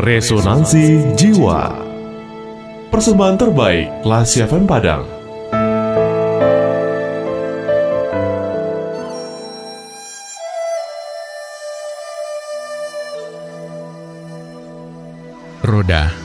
Resonansi Jiwa. Persembahan terbaik Lasi FM Padang. Roda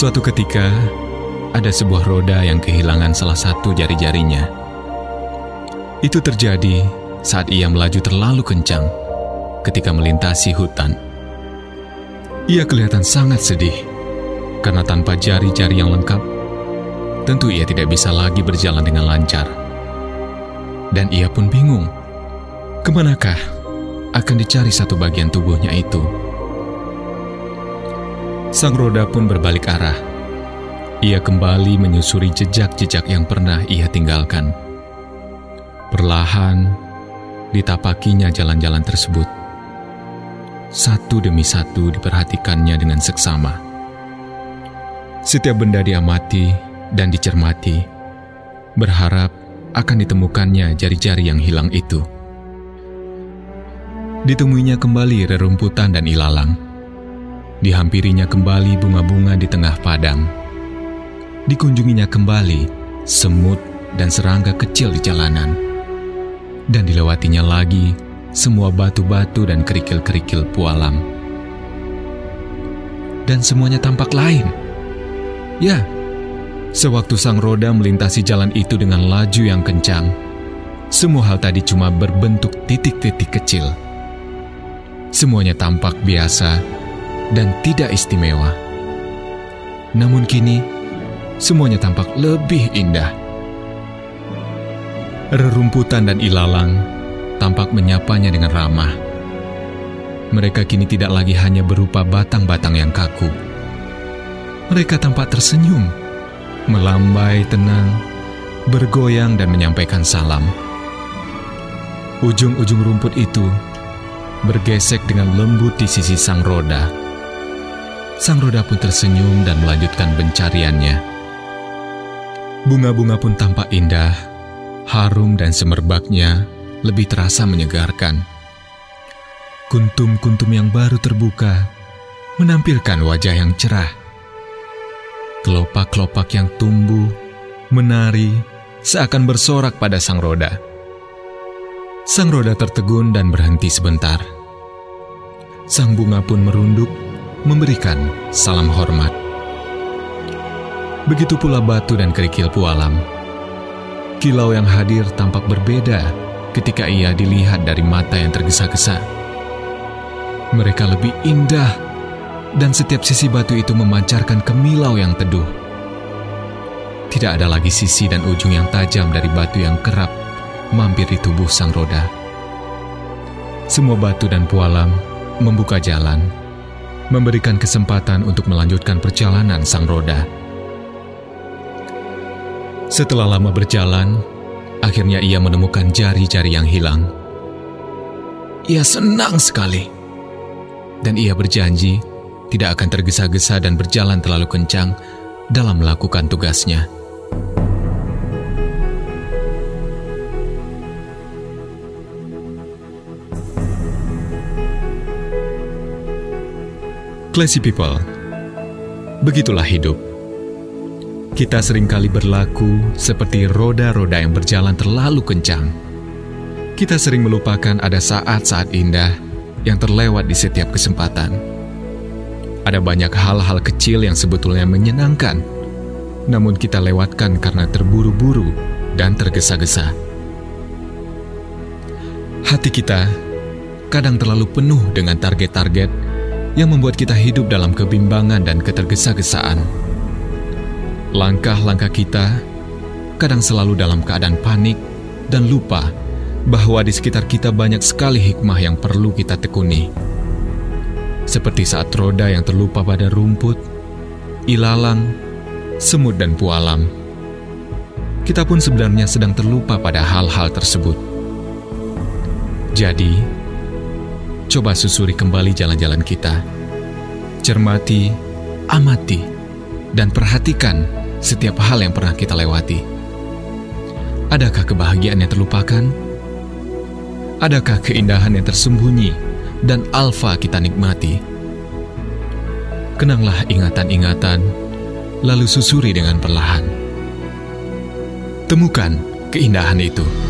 Suatu ketika, ada sebuah roda yang kehilangan salah satu jari-jarinya. Itu terjadi saat ia melaju terlalu kencang ketika melintasi hutan. Ia kelihatan sangat sedih karena tanpa jari-jari yang lengkap, tentu ia tidak bisa lagi berjalan dengan lancar. Dan ia pun bingung, ke manakah akan dicari satu bagian tubuhnya itu. Sang roda pun berbalik arah. Ia kembali menyusuri jejak-jejak yang pernah ia tinggalkan. Perlahan, ditapakinya jalan-jalan tersebut. Satu demi satu diperhatikannya dengan seksama. Setiap benda diamati dan dicermati, berharap akan ditemukannya jari-jari yang hilang itu. Ditemuinya kembali rerumputan dan ilalang Dihampirinya kembali bunga-bunga di tengah padang. Dikunjunginya kembali semut dan serangga kecil di jalanan. Dan dilewatinya lagi semua batu-batu dan kerikil-kerikil pualam. Dan semuanya tampak lain. Ya, sewaktu sang roda melintasi jalan itu dengan laju yang kencang, semua hal tadi cuma berbentuk titik-titik kecil. Semuanya tampak biasa dan tidak istimewa. Namun kini, semuanya tampak lebih indah. Rerumputan dan ilalang tampak menyapanya dengan ramah. Mereka kini tidak lagi hanya berupa batang-batang yang kaku. Mereka tampak tersenyum, melambai tenang, bergoyang dan menyampaikan salam. Ujung-ujung rumput itu bergesek dengan lembut di sisi sang roda Sang roda pun tersenyum dan melanjutkan pencariannya. Bunga-bunga pun tampak indah, harum dan semerbaknya lebih terasa menyegarkan. Kuntum-kuntum yang baru terbuka menampilkan wajah yang cerah. Kelopak-kelopak yang tumbuh, menari, seakan bersorak pada sang roda. Sang roda tertegun dan berhenti sebentar. Sang bunga pun merunduk memberikan salam hormat. Begitu pula batu dan kerikil pualam. Kilau yang hadir tampak berbeda ketika ia dilihat dari mata yang tergesa-gesa. Mereka lebih indah, dan setiap sisi batu itu memancarkan kemilau yang teduh. Tidak ada lagi sisi dan ujung yang tajam dari batu yang kerap mampir di tubuh sang roda. Semua batu dan pualam membuka jalan memberikan kesempatan untuk melanjutkan perjalanan sang roda. Setelah lama berjalan, akhirnya ia menemukan jari-jari yang hilang. Ia senang sekali, dan ia berjanji tidak akan tergesa-gesa dan berjalan terlalu kencang dalam melakukan tugasnya. Classy people, begitulah hidup. Kita sering kali berlaku seperti roda-roda yang berjalan terlalu kencang. Kita sering melupakan ada saat-saat indah yang terlewat di setiap kesempatan. Ada banyak hal-hal kecil yang sebetulnya menyenangkan, namun kita lewatkan karena terburu-buru dan tergesa-gesa. Hati kita kadang terlalu penuh dengan target-target yang membuat kita hidup dalam kebimbangan dan ketergesa-gesaan. Langkah-langkah kita kadang selalu dalam keadaan panik dan lupa bahwa di sekitar kita banyak sekali hikmah yang perlu kita tekuni. Seperti saat roda yang terlupa pada rumput, ilalang, semut dan pualam. Kita pun sebenarnya sedang terlupa pada hal-hal tersebut. Jadi, Coba susuri kembali jalan-jalan kita. Cermati amati dan perhatikan setiap hal yang pernah kita lewati. Adakah kebahagiaan yang terlupakan? Adakah keindahan yang tersembunyi dan alfa kita nikmati? Kenanglah ingatan-ingatan, lalu susuri dengan perlahan. Temukan keindahan itu.